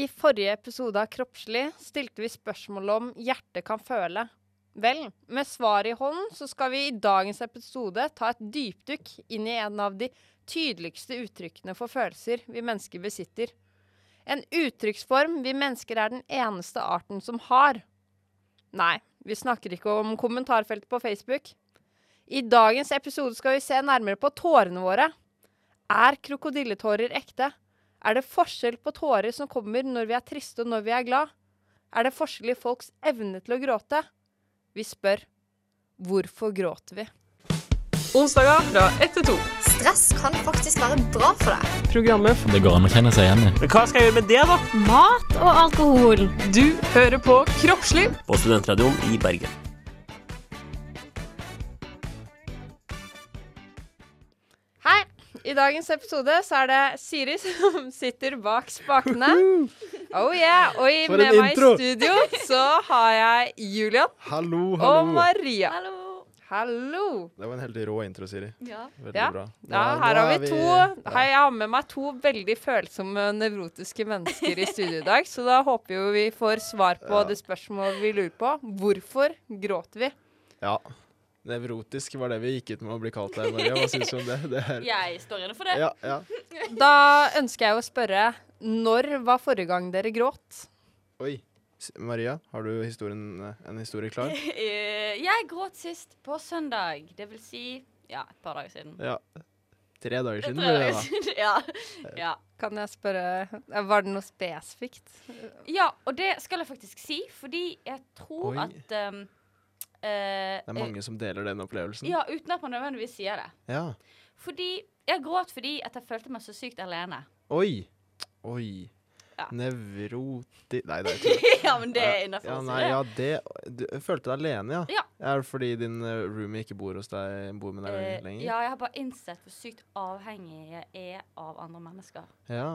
I forrige episode av Kroppslig stilte vi spørsmål om hjertet kan føle. Vel, med svaret i hånden så skal vi i dagens episode ta et dypdykk inn i en av de tydeligste uttrykkene for følelser vi mennesker besitter. En uttrykksform vi mennesker er den eneste arten som har. Nei, vi snakker ikke om kommentarfeltet på Facebook. I dagens episode skal vi se nærmere på tårene våre. Er krokodilletårer ekte? Er det forskjell på tårer som kommer når vi er triste og når vi er glad? Er det forskjell i folks evne til å gråte? Vi spør hvorfor gråter vi? Onsdager fra 1 til 2. Stress kan faktisk være bra for deg. Programmet Det går an å kjenne seg igjen i. Men hva skal jeg gjøre med det, da? Mat og alkohol. du hører på Kroppsliv. På Studentradioen i Bergen. I dagens episode så er det Siri som sitter bak spakene. Oh yeah! Og med meg i studio så har jeg Julian Hallo, og. Maria. Hallo. Hallo! Det var en helt rå intro, Siri. Ja. Veldig Ja. bra. Nå Ja, er- her har vi to ja. Jeg har med meg to veldig følsomme, nevrotiske mennesker i studio i dag. Så da håper jo vi får svar på Ja. det spørsmålet vi lurer på. Hvorfor gråter vi? Ja. Nevrotisk var det vi gikk ut med å bli kalt der, Maria. Hva syns du om det? det er, Jeg står inne for det. ja, ja. Da ønsker jeg å spørre når var forrige gang dere gråt? Oi. Maria, har du historien, eh, en historie klar? Eh, Jeg gråt sist på søndag. Det vil si ja, et par dager siden. Ja. Tre dager siden, Tre dager da. siden, ja. ja. Kan jeg spørre Var det noe spesifikt? Ja, og det skal jeg faktisk si, fordi jeg tror Oi. at um, eh, Det er mange som deler den opplevelsen. Ja, uten at man nødvendigvis sier det. Ja. Fordi jeg gråt fordi at jeg følte meg så sykt alene. Oi. Oi. Ja. Nevroti... Nei, det er tull. ja, men det er innafor Ja, nei, ja, det Du følte deg alene, ja? Ja. Er det fordi din uh, roomie ikke bor hos deg, bor med deg Eh, lenger? ja, jeg har bare innsett hvor sykt avhengig jeg er av andre mennesker. Ja.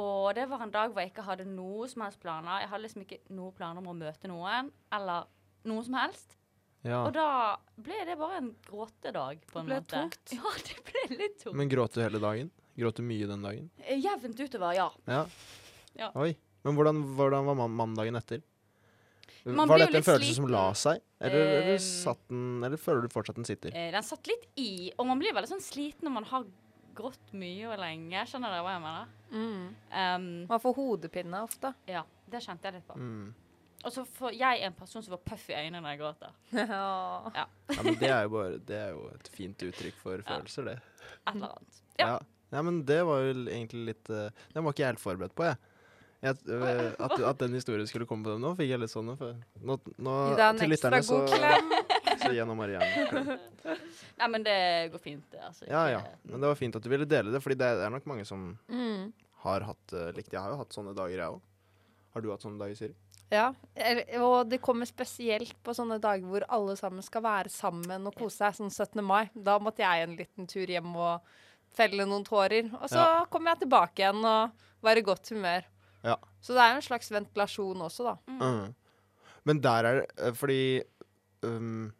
Og det var en dag hvor jeg ikke hadde noe som helst planer. Jeg hadde liksom ikke noen planer om å møte noen, eller noe som helst. Ja. Og da ble det bare en gråtedag, på en måte. Det ble måte. tungt. Ja, det ble litt tungt. Men gråt du hele dagen? Gråt du mye den dagen? Eh, Jevnt utover, ja. Ja. Ja. Oi. Men hvordan, hvordan var man mandagen etter? Man var dette en følelse følelse som la seg? Eller, eller, satt den, eller føler du fortsatt den sitter? Eh, den satt litt i, og man blir veldig sånn sliten når man har grått mye og lenge. Skjønner dere hva jeg mener? Mm. Um, Man får hodepine ofte. ja, det kjente jeg litt på. Mm. Og så får jeg en person som får puff i øynene når jeg gråter. Ja. Ja, men det er jo bare Det er jo et fint uttrykk for følelser, det. Et eller annet. Ja. Ja. ja, men det var jo egentlig litt uh, Den var ikke jeg helt forberedt på, jeg. jeg øh, at, at den historien skulle komme på dem nå, fikk jeg litt sånn for Nå, nå til lytterne så, så gjennom Marianne. Nei, men det går fint, det. Altså, Ja, ja. Men det var fint at du ville dele det, Fordi det er nok mange som Mm. har hatt uh, likt. Jeg har jo hatt sånne dager, jeg òg. Har du hatt sånne dager, Siri? Ja, og det kommer spesielt på sånne dager hvor alle sammen skal være sammen og kose seg, sånn 17. mai. Da måtte jeg en liten tur hjem og felle noen tårer. Og så Ja. kommer jeg tilbake igjen og var i godt humør. Ja. Så det er jo en slags ventilasjon også, da. Mhm. Men der er det eh, Fordi um,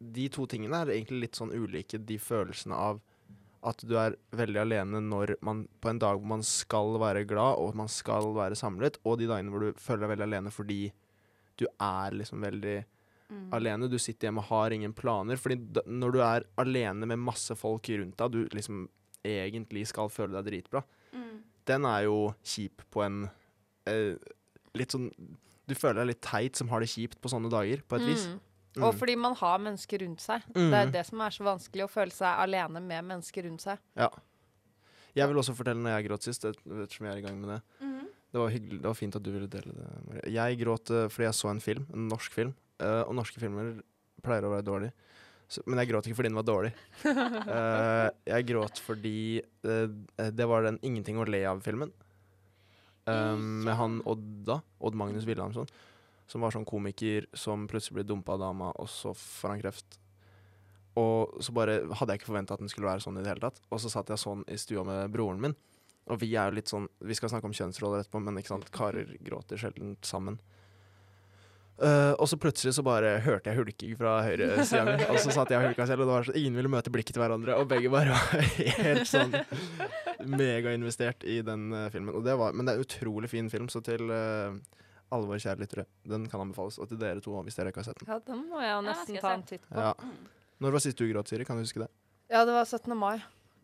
de to tingene er egentlig litt sånn ulike. De følelsene av at du er veldig alene når man, på en dag hvor man skal være glad og man skal være samlet, og de dagene hvor du føler deg veldig alene fordi du er liksom veldig Mm. alene. Du sitter hjemme og har ingen planer. Fordi da, når du er alene med masse folk rundt deg, du liksom egentlig skal føle deg dritbra, Mm. den er jo kjip på en eh, litt sånn Du føler deg litt teit som har det kjipt på sånne dager, på et vis. Mm. Mm. Og fordi man har mennesker rundt seg. Mm. Det er det som er så vanskelig, å føle seg alene med mennesker rundt seg. Jeg vil også fortelle når jeg gråt sist, ettersom jeg er i gang med det. Mm. Det var hyggelig, det var fint at du ville dele det. Maria. Jeg gråt uh, fordi jeg så en film, en norsk film. Uh, og norske filmer pleier å være dårlige. Så, men jeg gråt ikke fordi den var dårlig. Uh, jeg gråt fordi det var den 'Ingenting å le av'-filmen. Um, med han Odda, Odd Magnus Wilhelmsson, som var sånn komiker som plutselig ble dumpa av dama, og så får han kreft. Og så bare hadde jeg ikke forventa at den skulle være sånn i det hele tatt. Og så satt jeg sånn i stua med broren min. Og vi er jo litt sånn Vi skal snakke om kjønnsroller etterpå, men ikke sant, karer gråter sjelden sammen. Uh, og så plutselig så bare hørte jeg hulking fra høyresida mi, og så satt jeg og hulka selv, og det var sånn, ingen ville møte blikket til hverandre, og begge bare var helt sånn megainvestert i den uh, filmen. Det var, men det er en utrolig fin film, så til eh, alle våre kjære lyttere, den kan anbefales. Og til dere to, hvis dere ikke har sett den. Ja, den må jeg jo Ja, nesten skal ta en titt på. Ja. Når var sist du gråt, Siri? Kan du huske det? Ja, det var 17. mai.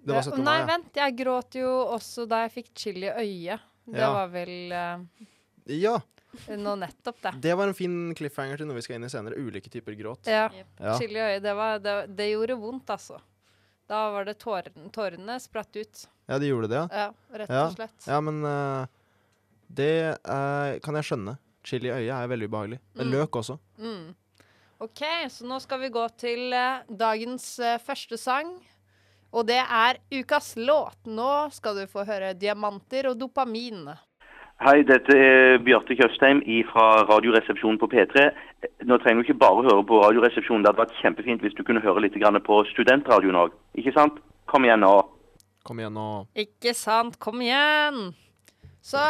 Det var 17. Nei, mai, ja. vent. Jeg gråt jo også da jeg fikk chili i øyet. Det Ja. var vel uh, Ja, nå nettopp, det. det var en fin cliffhanger til noe vi skal inn i senere. Ulike typer gråt. Ja. Ja. Chili i øyet, det, var, det, det gjorde vondt, altså. Da var det tårene, tårene spratt ut. ja, de gjorde det, ja. Ja, rett og slett. Ja, men eh, det eh, kan jeg skjønne. Chili i øyet er veldig ubehagelig. Men Mm. Løk også. Mm. OK, så nå skal vi gå til eh, dagens eh, første sang. Og det er ukas låt. Nå skal du få høre 'Diamanter og dopamin'. Hei, dette er Bjarte Tjøstheim fra Radioresepsjonen på P3. Nå trenger du ikke bare høre på Radioresepsjonen. Det hadde vært kjempefint hvis du kunne høre litt grann på studentradioen òg. Ikke sant? Kom igjen nå. Kom igjen nå. Ikke sant? Kom igjen! Så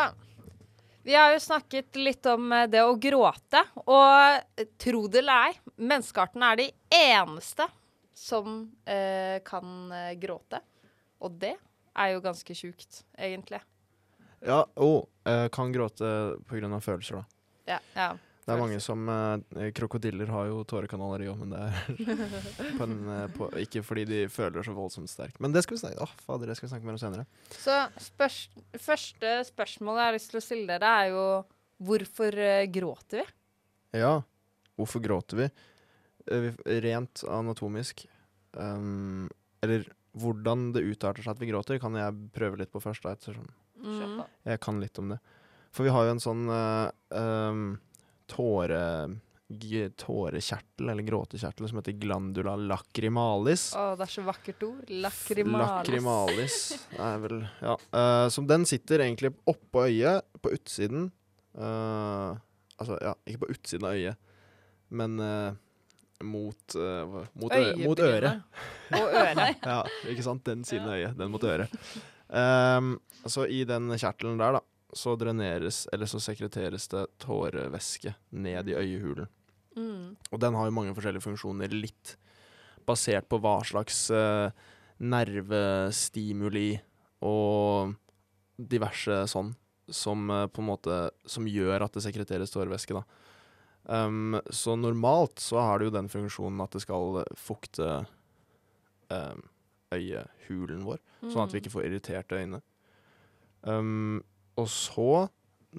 vi har jo snakket litt om eh, det å gråte. Og tro det eller ei, menneskearten er de eneste som eh, kan eh, gråte. Og det er jo ganske sjukt, egentlig. Ja, og eh, kan gråte pga. følelser, da. Ja, ja. Det er mange som eh, Krokodiller har jo tårekanaler, i òg, men det er på en, eh, på, ikke fordi de føler så voldsomt sterkt. Men det skal vi snakke oh, fader, det skal vi snakke mer om senere. Så spørs første spørsmålet jeg har lyst til å stille dere, er jo hvorfor eh, gråter vi? Ja, hvorfor gråter vi? Eh, vi- Rent anatomisk. Um, eller hvordan det utarter seg at vi gråter, kan jeg prøve litt på først. Da, ettersom Mm. jeg kan litt om det. For vi har jo en sånn um, tåre... Tårekjertel, eller gråtekjertel, som heter glandula lacrimalis. Å, det er så vakkert ord. Lacrimalis. Lacrimalis er vel Ja. Uh, som den sitter egentlig oppå øyet, på utsiden. Uh, altså, ja, ikke på utsiden av øyet, men uh, mot, mot, øye, mot øret. Og øret. Ja, ikke sant? Den siden av øyet. Den mot øret. Um, så i den kjertelen der, da, så dreneres, eller så sekreteres det tårevæske ned i øyehulen. Mm. Og den har jo mange forskjellige funksjoner, litt basert på hva slags uh, nervestimuli og diverse sånn som uh, på en måte Som gjør at det sekreteres tårevæske, da. Um, så normalt så har det jo den funksjonen at det skal fukte um, øyehulen vår, sånn at vi ikke får irriterte øyne. Um, og så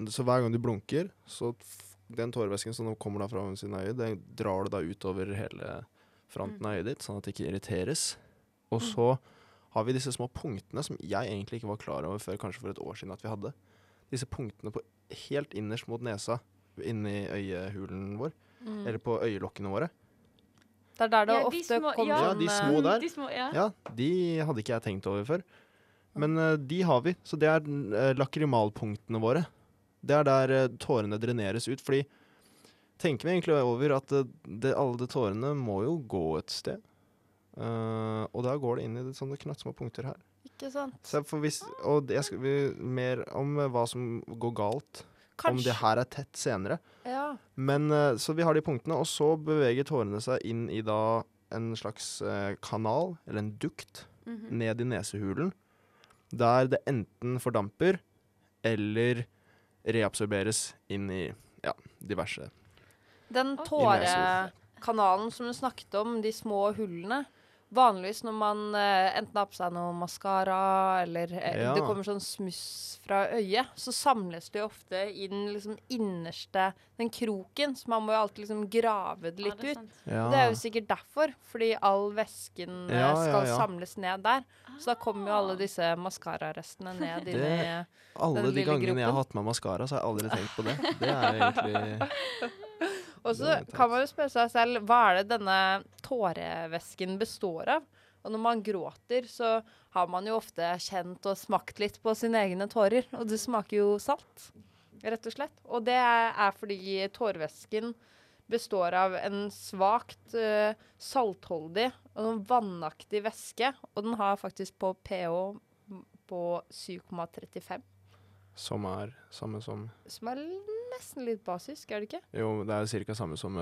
Så hver gang du blunker, så den tårevæsken som kommer da fra siden av øyet, den drar du da utover hele fronten av øyet ditt, sånn at det ikke irriteres. Og så har vi disse små punktene som jeg egentlig ikke var klar over før kanskje for et år siden at vi hadde. Disse punktene på helt innerst mot nesa, inni øyehulen vår, Mm. eller på øyelokkene våre. Det er der det Ja, de ofte små- kommer ja. Ja, de små eh, der. De små, ja. Ja, de hadde ikke jeg tenkt over før. Men eh, de har vi, så det er uh, lakrimalpunktene våre. Det er der eh, tårene dreneres ut, fordi tenker vi egentlig over at eh, det, alle de tårene må jo gå et sted. Uh, og da går det inn i det sånne knøttsmå punkter her. Ikke sant? Hvis, og det skal vi mer om eh, hva som går galt, om det her er tett senere. Ja. Men eh, Så vi har de punktene, og så beveger tårene seg inn i da en slags eh, kanal, eller en dukt, Mhm. ned i nesehulen. Der det enten fordamper eller reabsorberes inn i ja, diverse Den tårekanalen som du snakket om, de små hullene Vanligvis når man eh, enten har på seg noe maskara, eller eh, Ja. det kommer sånn smuss fra øyet, så samles det jo ofte i den liksom innerste Den kroken, så man må jo alltid liksom grave det Ja, litt det ut. ja. Det er jo sikkert derfor, fordi all væsken eh, Ja, ja, skal ja. samles ned der. Så da kommer jo alle disse maskararestene ned inn Det- i Alle den de lille gangene jeg har gropen. hatt med maskara, så har jeg aldri tenkt på det. Det er egentlig Og så kan man jo spørre seg selv hva er det denne tårevæsken består av? Og når man gråter, så har man jo ofte kjent og smakt litt på sine egne tårer. Og det smaker jo salt, rett og slett. Og det er fordi tårevæsken består av en svakt uh, saltholdig og vannaktig væske. Og den har faktisk på pH på 7,35. Som er samme som Som er nesten litt basisk, er det ikke? Jo, det er ca. samme som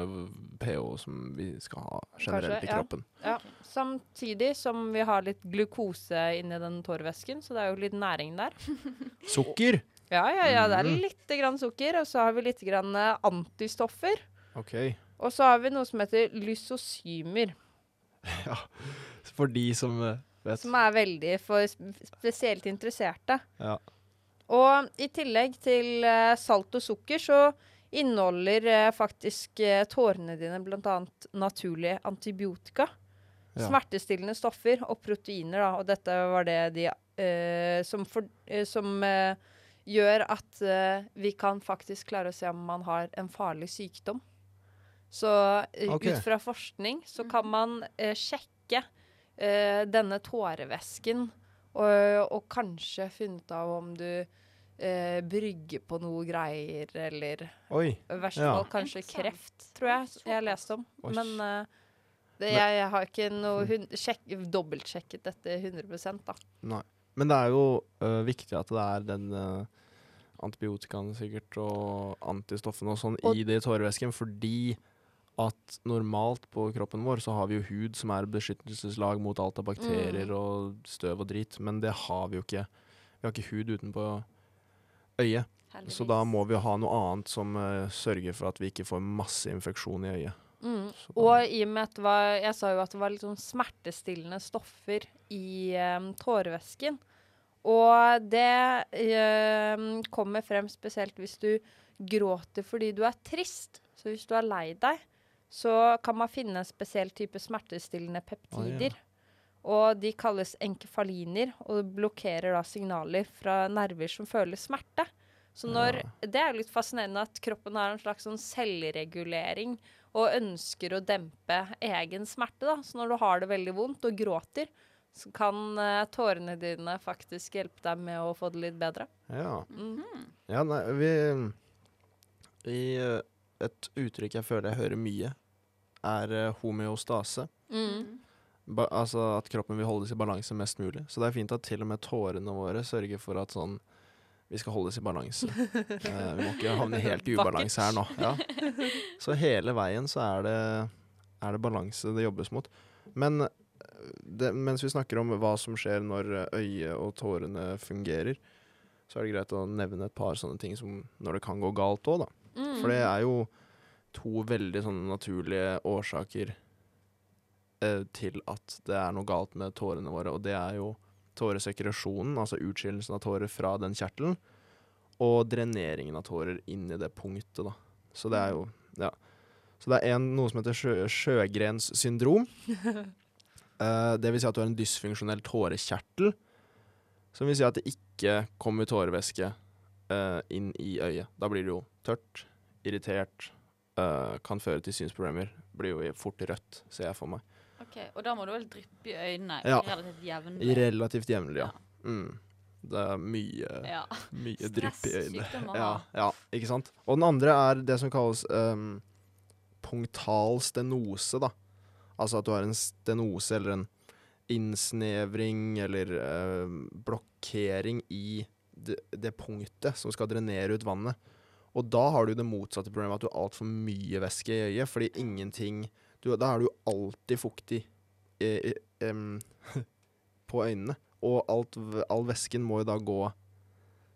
pH som vi skal ha generelt i ja. kroppen. Ja. Samtidig som vi har litt glukose inni den tårvæsken, så det er jo litt næring der. Sukker! Ja, ja, ja, det er lite litt grann sukker, og så har vi litt grann eh, antistoffer. OK. Og så har vi noe som heter lysosymer, Ja. For de som eh, vet. som er veldig for spesielt interesserte. Ja. Og i tillegg til eh, salt og sukker, så inneholder eh, faktisk eh, tårene dine bl.a. naturlige antibiotika. Ja. Smertestillende stoffer og proteiner, da. Og dette var det de uh, som, for, uh, som uh, gjør at vi kan faktisk klare å se om man har en farlig sykdom. Så eh, Ok. ut fra forskning så kan man sjekke denne tårevæsken og, og kanskje funnet av om du eh, brygger på noe greier, eller Oi. i verste Ja. fall kanskje kreft, tror jeg jeg leste om. Oi. Men eh, det, jeg, jeg har ikke noe hun, sjekk, dobbeltsjekket dette 100% da. Nei. Men det er jo øh, viktig at det er den øh, antibiotikaen sikkert og antistoffene og sånn Og- i det tårevæsken, fordi at normalt på kroppen vår så har vi jo hud som er beskyttelseslag mot alt av bakterier Mm. og støv og drit, men det har vi jo ikke. Vi har ikke hud utenpå øyet, så da må vi ha noe annet som uh, sørger for at vi ikke får masse infeksjon i øyet. Mm. Og i og med at var, jeg sa jo at det var sånn smertestillende stoffer i um, tårevæsken. Og det um, kommer frem spesielt hvis du gråter fordi du er trist. Så hvis du er lei deg, så kan man finne en spesiell type smertestillende peptider. Og de kalles enkefaliner, og blokkerer da signaler fra nerver som føler smerte. Så når, Det er litt fascinerende at kroppen har en slags sånn selvregulering og ønsker å dempe egen smerte. da. Så når du har det veldig vondt og gråter, så kan uh, tårene dine faktisk hjelpe deg med å få det litt bedre. Ja. Mm. Ja, nei, vi I uh, et uttrykk jeg føler jeg hører mye, er eh, homeostase. Mm. Ba altså at kroppen vil holdes i balanse mest mulig. Så det er fint at til og med tårene våre sørger for at sånn vi skal holdes i balanse. Eh, vi må ikke havne helt i ubalanse her nå. Ja. Så hele veien så er det, er det balanse det jobbes mot. Men eh, det, mens vi snakker om hva som skjer når eh, øyet og tårene fungerer, så er det greit å nevne et par sånne ting som når det kan gå galt òg, da. Mm. For det er jo to veldig sånne naturlige årsaker eh, til at det er noe galt med tårene våre, og det er jo tåresekresjonen, altså utskillelsen av tårer fra den kjertelen, og dreneringen av tårer inn i det punktet, da. Så det er jo Ja. Så det er en, noe som heter sjø, Sjøgrens syndrom. Eh, det vil si at du har en dysfunksjonell tårekjertel, som vil si at det ikke kommer tårevæske eh, inn i øyet. Da blir det jo tørt, irritert, eh, kan føre til synsproblemer. Blir jo fort rødt, ser jeg for meg. Ok, Og da må du vel dryppe i øynene Ja. relativt jevnlig? Relativt jevnlig, ja. Mm. Det er mye, Ja. mye drypp i øynene. Ja, ja, ikke sant? Og den andre er det som kalles um, punktal stenose, da. Altså at du har en stenose eller en innsnevring eller uh, blokkering i det, det punktet som skal drenere ut vannet. Og da har du det motsatte problemet, at du har altfor mye væske i øyet, fordi ingenting du, Da er du alltid fuktig eh, eh, em, på øynene. Og alt, all væsken må jo da gå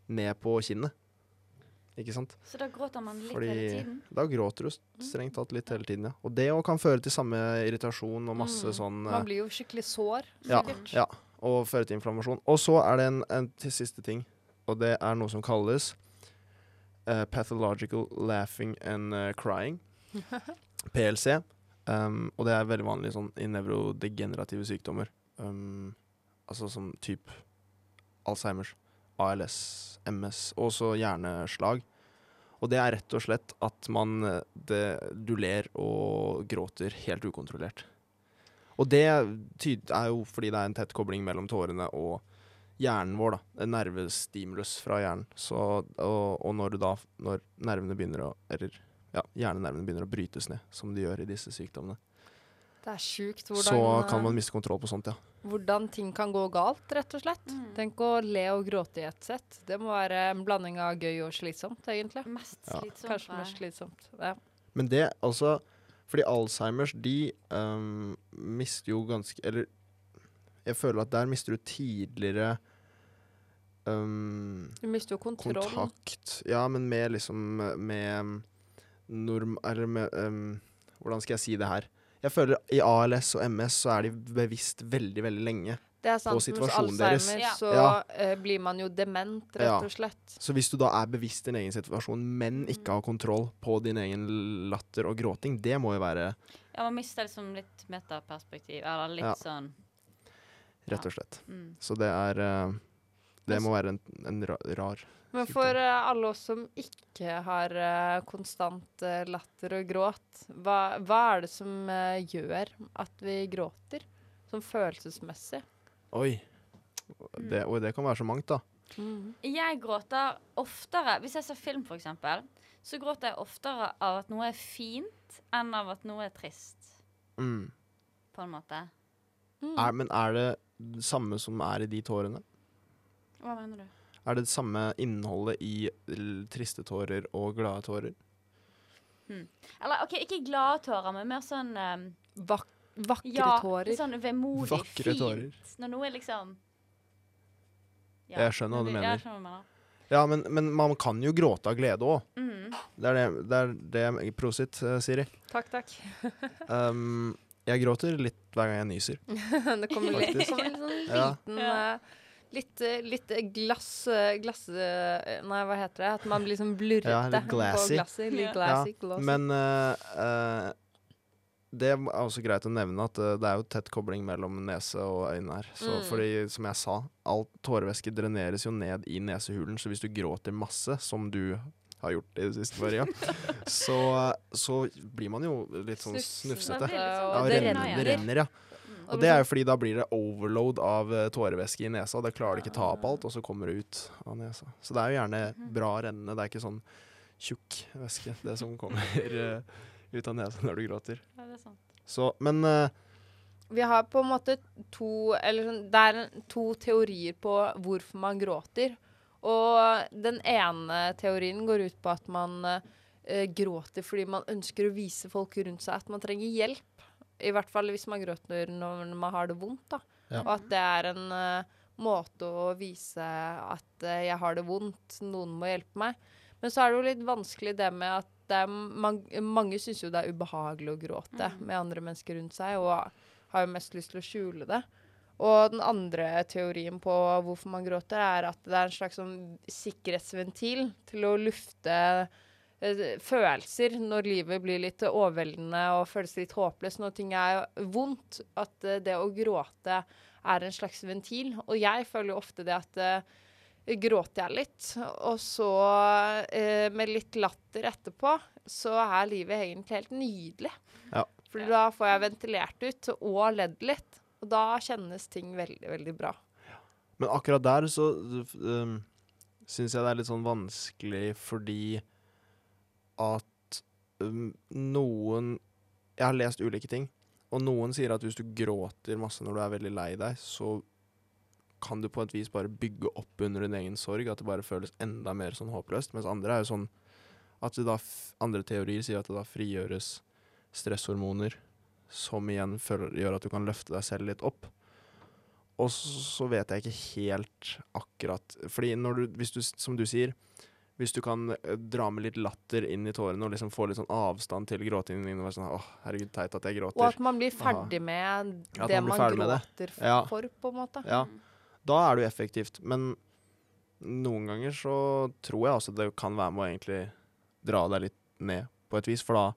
ned på kinnet. Ikke sant? Så da gråter man litt Fordi hele tiden? da gråter du strengt tatt litt hele tiden, ja. Og det òg kan føre til samme irritasjon og masse Mm. sånn eh, Man blir jo skikkelig sår. ja, sikkert. ja, og føre til inflammasjon. Og så er det en, en til siste ting, og det er noe som kalles eh, pathological laughing and uh, crying. PLC. Um, og det er veldig vanlig sånn, i nevrodegenerative sykdommer. Um, altså som type Alzheimers, ALS, MS, og også hjerneslag. Og det er rett og slett at man eh, det, Du ler og gråter helt ukontrollert. Og det er jo fordi det er en tett kobling mellom tårene og hjernen vår, da. En nervestimulus fra hjernen. Så, og, og når, du da, når nervene begynner å Eller ja, hjernenervene begynner å brytes ned, som de gjør i disse sykdommene, Det er sjukt hvordan så eh, kan man miste kontroll på sånt, ja. hvordan ting kan gå galt, rett og slett. Mm. Tenk å le og gråte i ett sett. Det må være en blanding av gøy og slitsomt, egentlig. Mest Ja. slitsomt. Kanskje mest slitsomt. Ja. Men det, altså Fordi Alzheimers, de um, mister jo ganske Eller jeg føler at der mister du tidligere ehm, Du mister jo kontroll. kontakt Ja, men med liksom Med norm... Eller med um, Hvordan skal jeg si det her? Jeg føler i ALS og MS så er de bevisst veldig, veldig lenge. Det er sant. Hos situasjonen deres. Alzheimer Ja. så Ja. Uh, blir man jo dement, rett Ja. og slett. Så hvis du da er bevisst din egen situasjon, men ikke har kontroll på din egen latter og gråting, det må jo være Ja, man mister liksom litt metaperspektiv, eller litt Ja. sånn Rett og slett. mm. Så det er eh, Det må være en, en rar Men for uh, alle oss som ikke har uh, konstant uh, latter og gråt, hva, hva er det som gjør at vi gråter? Sånn følelsesmessig. Oi. Det, og det kan være så mangt, da. Jeg gråter oftere Hvis jeg ser film, for eksempel, så gråter jeg oftere av at noe er fint, enn av at noe er trist, Mm. på en måte. Mm. Er, men er det det samme som er i de tårene? Hva mener du? Er det det samme innholdet i triste tårer og glade tårer? Eller OK, ikke glade tårer, men mer sånn um, Vak vakre Ja, tårer. sånn vemodig, Vakre fint. tårer. Når noe er liksom Jeg skjønner hva du mener. Ja, jeg skjønner hva du mener. Ja, men, men man kan jo gråte av glede òg. Mm. Det er det, det, er det Prosit, eh, Siri. Takk, takk. Um, jeg gråter litt hver gang jeg nyser. det kommer litt, som kommer litt sånn liten Ja. Litt, eh, litt eh, glass, eh, glass Nei, hva heter det? At man blir sånn blurrete Ja, litt glassy. på glasset. Litt Ja. glassy, ja, Men uh, eh, det er også greit å nevne at det er jo tett kobling mellom nese og øyne her. Så Mm. fordi, som jeg sa, all tårevæske dreneres jo ned i nesehulen, så hvis du gråter masse, som du har gjort i det siste, Maria, så, så blir man jo litt sånn Snufsete. sånn- Ja, det renner, ja. Og det er jo fordi da blir det overload av eh, tårevæske i nesa. Det klarer du ikke ta opp alt, og så kommer det ut av nesa. Så det er jo gjerne bra rennende. Det er ikke sånn tjukk væske, det som kommer eh, ut av nesa når du gråter. Ja, det er sant. Så, men eh, Vi har på en måte to Eller sånn, det er to teorier på hvorfor man gråter. Og den ene teorien går ut på at man eh, gråter fordi man ønsker å vise folk rundt seg at man trenger hjelp. I hvert fall hvis man gråter når man har det vondt. da. Ja. Og at det er en uh, måte å vise at uh, jeg har det vondt, noen må hjelpe meg. Men så er det jo litt vanskelig det med at det er man, mange syns jo det er ubehagelig å gråte med andre mennesker rundt seg, og har jo mest lyst til å skjule det. Og den andre teorien på hvorfor man gråter, er at det er en slags sånn sikkerhetsventil til å lufte følelser når livet blir litt overveldende og føles litt håpløst, når ting er vondt. At eh, det å gråte er en slags ventil. Og jeg føler jo ofte det at eh, gråter jeg litt, og så eh, med litt latter etterpå, så er livet egentlig helt nydelig. Ja. For da får jeg ventilert ut og ledd litt. Og da kjennes ting veldig, veldig bra. Men akkurat der så um, syns jeg det er litt sånn vanskelig fordi at um, noen Jeg har lest ulike ting, og noen sier at hvis du gråter masse når du er veldig lei deg, så kan du på et vis bare bygge opp under din egen sorg, at det bare føles enda mer sånn håpløst. Mens andre er jo sånn at det da andre teorier sier at det da frigjøres stresshormoner, som igjen føler, gjør at du kan løfte deg selv litt opp. Og så, vet jeg ikke helt akkurat Fordi du, hvis du, som du sier, hvis du kan eh, dra med litt latter inn i tårene og liksom få litt sånn avstand til gråtingen din og være sånn åh, herregud, teit at jeg gråter. Og at man blir ferdig med Aha. det man man, gråter det. Ja. for, på en måte. Ja, da er du effektivt. Men noen ganger så tror jeg også det kan være med å egentlig dra deg litt ned på et vis, for da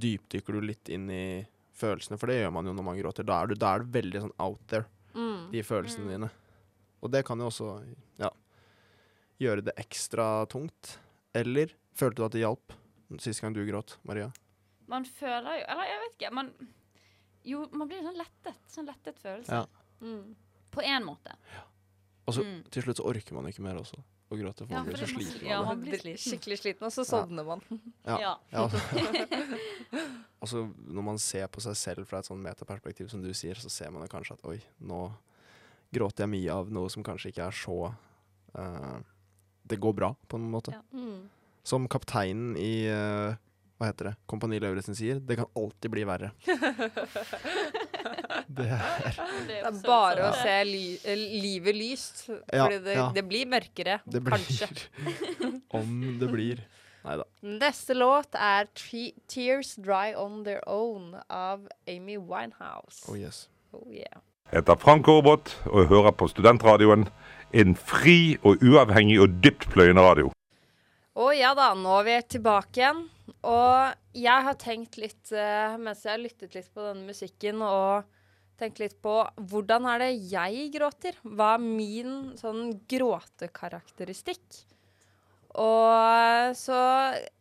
dypdykker du litt inn i følelsene, for det gjør man jo når man gråter. Da er du, da er du veldig sånn out there, Mm. de følelsene dine. Og det kan jo også ja, gjøre det ekstra tungt. Eller følte du at det hjalp sist gang du gråt, Maria? Man føler jo Eller jeg vet ikke. Man, jo, man blir sånn lettet. Sånn lettet følelse. Ja. Mm. På én måte. Og så Mm. til slutt så orker man ikke mer også. å gråte, for Ja, man blir så sliten ja, man blir sliten. Skikkelig sliten, og så sovner man. Ja. Ja. Ja, altså. og så når man ser på seg selv fra et sånn metaperspektiv, som du sier, så ser man kanskje at oi, nå gråter jeg mye av noe som kanskje ikke er så eh, Det går bra, på en måte. Ja. Mm. Som kapteinen i uh, hva heter det? Kompani Lauritzen sier, det kan alltid bli verre. det er Det er bare å se ly eh, livet lyst, Ja, fordi det, ja. det blir mørkere, Det blir kanskje. Om det blir. Nei da. Neste låt er 'Tears Dry On Their Own' av Amy Winehouse. Oh yes. Oh, yeah. Jeg heter Frank Aarbot og hører på Studentradioen. En fri og uavhengig og dyptpløyende radio. Å ja da, nå er vi tilbake igjen. Og jeg har tenkt litt, eh, mens jeg har lyttet litt på denne musikken, og tenkt litt på hvordan er det jeg gråter? Hva er min sånn gråtekarakteristikk? Og så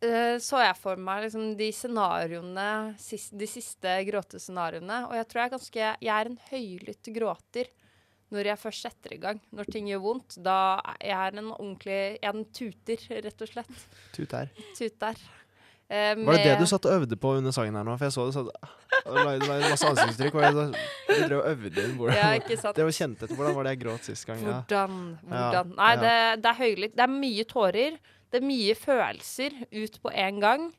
eh, så jeg for meg liksom de scenarioene, de siste gråtescenarioene, og jeg tror jeg er ganske Jeg er en høylytt gråter når jeg først setter i gang. Når ting gjør vondt, da er jeg en ordentlig Jeg er en tuter, rett og slett. Tuter. Tuter. Eh, Var det det du satt og øvde på under sangen her nå? For jeg så du satt og lagde lagde masse ansiktsuttrykk. Jeg, du drev og øvde inn hvordan Ja, ikke sant. Det var kjent etter. Hvordan var det jeg gråt sist gang? Ja. Hvordan? Ja, Hvordan? Nei, det, det er høylytt. Det er mye tårer. Det er mye følelser ut på en gang.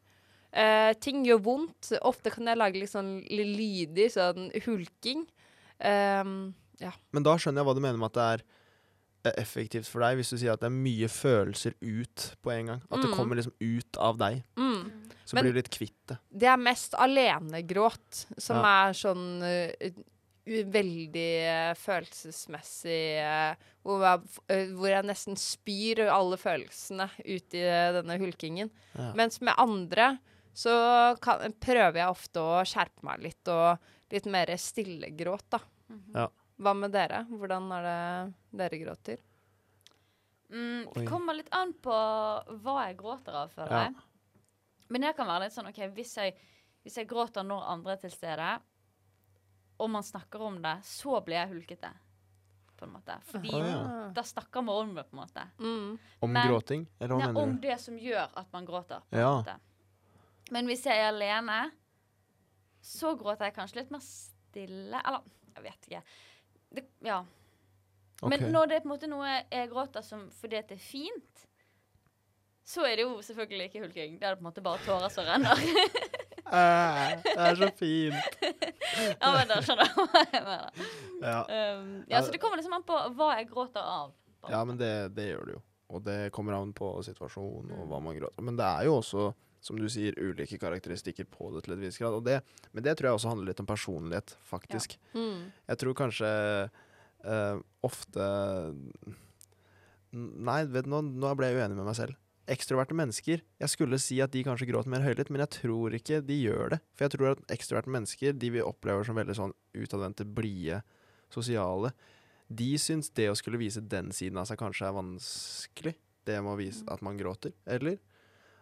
Eh, ting gjør vondt. Ofte kan jeg lage litt sånn lydig sånn hulking. Ehm, ja. Men da skjønner jeg hva du mener med at det er eh, effektivt for deg, hvis du sier at det er mye følelser ut på en gang. At det Mm. kommer liksom ut av deg. Mm. Så Men- blir du litt kvitt det. Det er mest alenegråt som Ja. er sånn uh, veldig uh, følelsesmessig uh, hvor, jeg, eh, hvor jeg nesten spyr alle følelsene ut i denne hulkingen. Ja. Mens med andre så kan, prøver jeg ofte å skjerpe meg litt, og litt mer stillegråt, da. Ja. Hva med dere? Hvordan er det dere gråter? Mm, det kommer litt an på hva jeg gråter av, føler Ja. jeg. Men jeg kan være litt sånn OK, hvis jeg, hvis jeg gråter når andre er til stede, og man snakker om det, så blir jeg hulkete. På en måte. Fordi Å, ja. da snakker man om det, på en måte. Mm. Om Men- gråting? Eller hva Nei, mener om det som gjør at man gråter. På Ja. måte. Men hvis jeg er alene, så gråter jeg kanskje litt mer stille. Eller jeg vet ikke. Det, ja. Okay. Men når det er på en måte noe jeg gråter som fordi det er fint, så er det jo selvfølgelig ikke hulking. Det er det på en måte bare tårer som renner. Æh, det er så fint. ja, men da skjønner du hva jeg mener. Ja. Um, ja, så det kommer liksom an på hva jeg gråter av. Ja, men det, det gjør det jo. Og det kommer an på situasjonen og hva man gråter. Men det er jo også, som du sier, ulike karakteristikker på det til et visst grad. Og det, men det tror jeg også handler litt om personlighet, faktisk. Mm. Jeg tror kanskje uh, ofte Nei, vet du, nå, nå ble jeg uenig med meg selv. Ekstroverte mennesker Jeg skulle si at de kanskje gråter mer høylytt, men jeg tror ikke de gjør det. For jeg tror at ekstroverte mennesker, de vi opplever som veldig sånn utadvendte, blide, sosiale, de syns det å skulle vise den siden av seg kanskje er vanskelig. Det med å vise at man gråter. Eller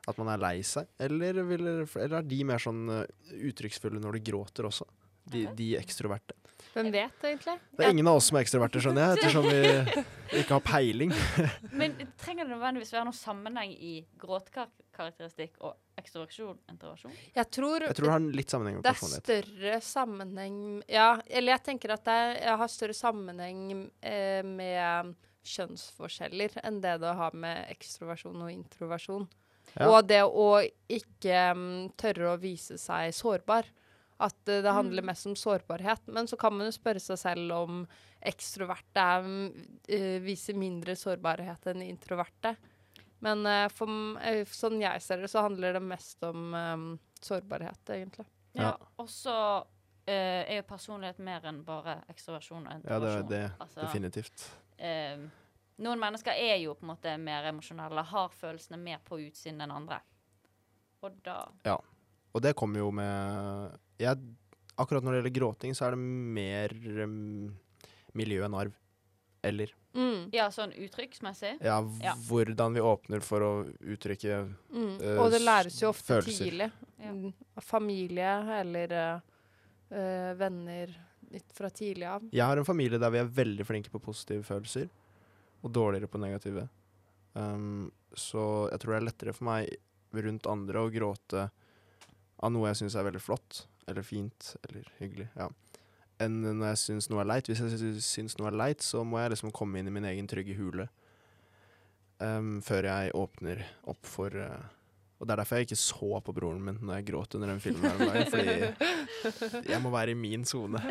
at man er lei seg. Eller, vil, eller er de mer sånn eh, uttrykksfulle når de gråter også? De, de ekstroverte. Hvem vet, egentlig? Det er ingen av oss som er ekstroverte, skjønner jeg, ettersom vi ikke har peiling. Men trenger det nødvendigvis være noen sammenheng i gråtekarakteristikk og ekstroversjon? Introversjon? Jeg tror, Jeg tror det har litt sammenheng med det er større sammenheng Ja, eller jeg tenker at det er, har større sammenheng eh, med kjønnsforskjeller enn det det har med ekstroversjon og introversjon. Ja. Og det å ikke um, tørre å vise seg sårbar. At uh, det handler mest om sårbarhet. Men så kan man jo spørre seg selv om ekstroverte um, mm, eh, viser mindre sårbarhet enn introverte. Men uh, for, sånn jeg ser det, så handler det mest om um, sårbarhet, egentlig. Ja. Ja. Og så eh, er jo personlighet mer enn bare ekstroversjon og introversjon. Ja, det er det. Altså, Definitivt. eh, noen mennesker er jo på en måte mer emosjonelle, har følelsene mer på utsiden enn andre. Og da Og det kommer jo med jeg, Akkurat når det gjelder gråting, så er det mer um, miljø enn arv. Eller Mm, Ja, sånn uttrykksmessig. ja, Ja. hvordan vi åpner for å uttrykke mm. Eh, Og det læres jo ofte følelser. tidlig. Ja. Mm, Familie eller eh, eh, venner fra tidlig av. Jeg har en familie der vi er veldig flinke på positive følelser, og dårligere på negative. Um, så jeg tror det er lettere for meg rundt andre å gråte av noe jeg syns er veldig flott, eller fint, eller hyggelig, ja. enn når jeg syns noe er leit. Hvis jeg sy- syns noe er leit, så må jeg liksom komme inn i min egen trygge hule um, før jeg åpner opp for uh, Og det er derfor jeg ikke så på broren min når jeg gråt under den filmen. her Fordi jeg må være i min sone.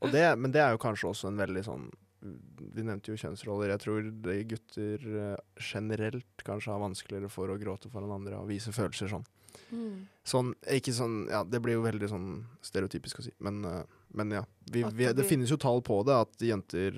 Men det er jo kanskje også en veldig sånn Vi nevnte jo kjønnsroller. Jeg tror det gutter eh, generelt kanskje har vanskeligere for å gråte foran andre og vise følelser sånn. Mm. Sånn, ikke sånn Ja, det blir jo veldig sånn stereotypisk å si, men, eh, men ja. Vi, vi, det det finnes jo tall på det, at jenter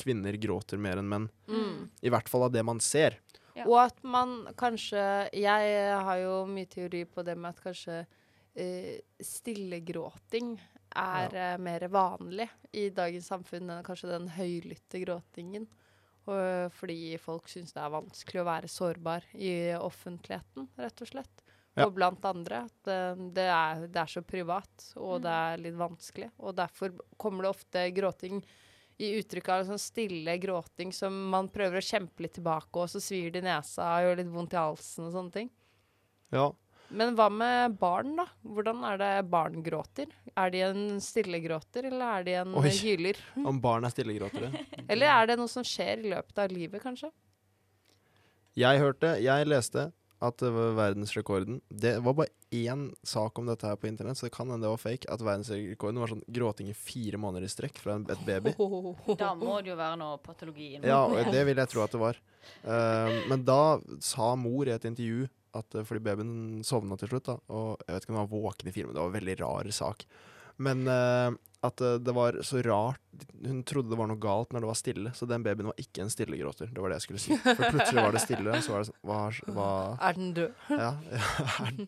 Kvinner gråter mer enn menn. Mm. I hvert fall av det man ser. Ja. Og at man kanskje Jeg har jo mye teori på det med at kanskje uh, stillegråting er eh, mer vanlig i dagens samfunn enn kanskje den høylytte gråtingen. Og, eh, fordi folk syns det er vanskelig å være sårbar i offentligheten, rett og slett. Ja. Og blant andre. At eh, det, er, det er så privat, og det er litt vanskelig. Og derfor kommer det ofte gråting i uttrykk av sånn stille gråting som man prøver å kjempe litt tilbake, og så svir det i nesa og gjør litt vondt i halsen og sånne ting. Ja. Men hva med barn, da? Hvordan er det barn gråter? Er de en stillegråter, eller er de en Oi. hyler? Om barn er stillegråtere. Eller er det noe som skjer i løpet av livet, kanskje? Jeg hørte, jeg leste at det var verdensrekorden Det var bare én sak om dette her på internett, så det kan hende det var fake. At verdensrekorden var sånn gråting i fire måneder i strekk fra en, et baby. Da må det jo være noe patologi Ja, og det vil jeg tro at det var. Uh, men da sa mor i et intervju at eh, fordi babyen sovna til slutt, da, og jeg vet ikke om han var våken i filmen, det var en veldig rar sak. Men uh, at eh, det var så rart Hun trodde det var noe galt når det var stille, så den babyen var ikke en stillegråter. Det var det jeg skulle si. For plutselig var det stille, og så var det sånn Hva, hva Er den død? Ja. Er,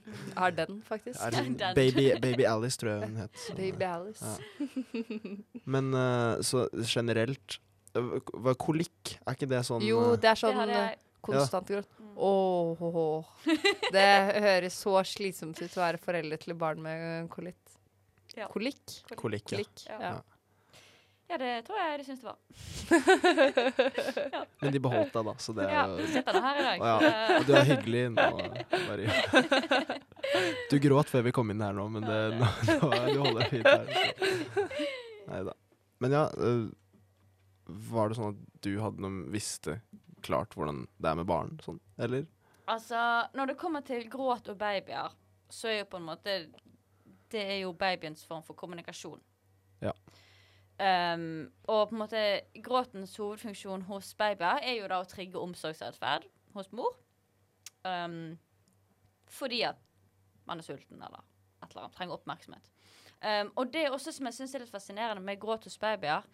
Er den, faktisk? er Den. baby, baby Alice, tror jeg hun het. så- Baby Alice. Ja. Men uh, så generelt Kolikk, er ikke det sånn Jo, det er sånn jeg konstant gråt. Åh, oh, åh. Det høres så slitsomt ut å være foreldre til barn med kolitt. Ja. Kolikk? Kolikk, ja. Kolikk. Ja. Ja. Ja, det tror jeg de syns det var. Men de beholdt deg, da, så det Ja, er jo sitter nå her i dag. Ja. Og du er hyggelig nå. Marie. Du gråt før vi kom inn her nå, men det, nå, nå, du holder fint her. Nei da. Men ja, øh, var det sånn at du hadde noe visste klart hvordan det er med barn? Sånn, eller? Altså, når det kommer til gråt og babyer, så er jo på en måte Det er jo babyens form for kommunikasjon. Ja. Um, og på en måte gråtens hovedfunksjon hos babyer er jo da å trigge omsorgsatferd hos mor. Um, fordi at man er sulten eller et eller annet, trenger oppmerksomhet. Um, og det er også som jeg syns er litt fascinerende med gråt hos babyer,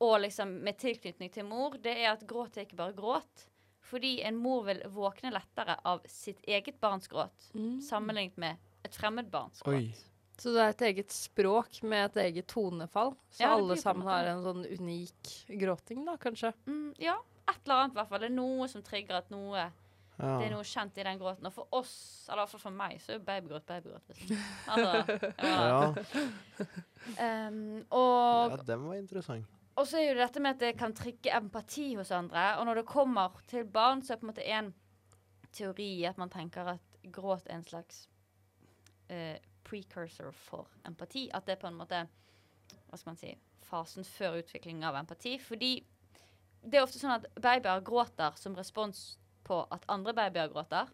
og liksom med tilknytning til mor, det er at gråt er ikke bare gråt. Fordi en mor vil våkne lettere av sitt eget barns gråt sammenlignet med et fremmed barns gråt. Oi. Så det er et eget språk med et eget tonefall. Så Ja, alle sammen har en sånn unik gråting, da, kanskje. Mm, ja, et eller annet i hvert fall. Det er noe som trigger at noe Det er noe kjent i den gråten. Og for oss, eller i hvert fall for meg, så er jo babygråt babygråt. Liksom. Altså, ja. Ja. Um, og ja, den var interessant. Og så er jo dette med at det kan trykke empati hos andre. Og når det kommer til barn, så er det på en måte en teori at man tenker at gråt er en slags uh, precursor for empati. At det er på en måte Hva skal man si fasen før utvikling av empati. Fordi det er ofte sånn at babyer gråter som respons på at andre babyer gråter.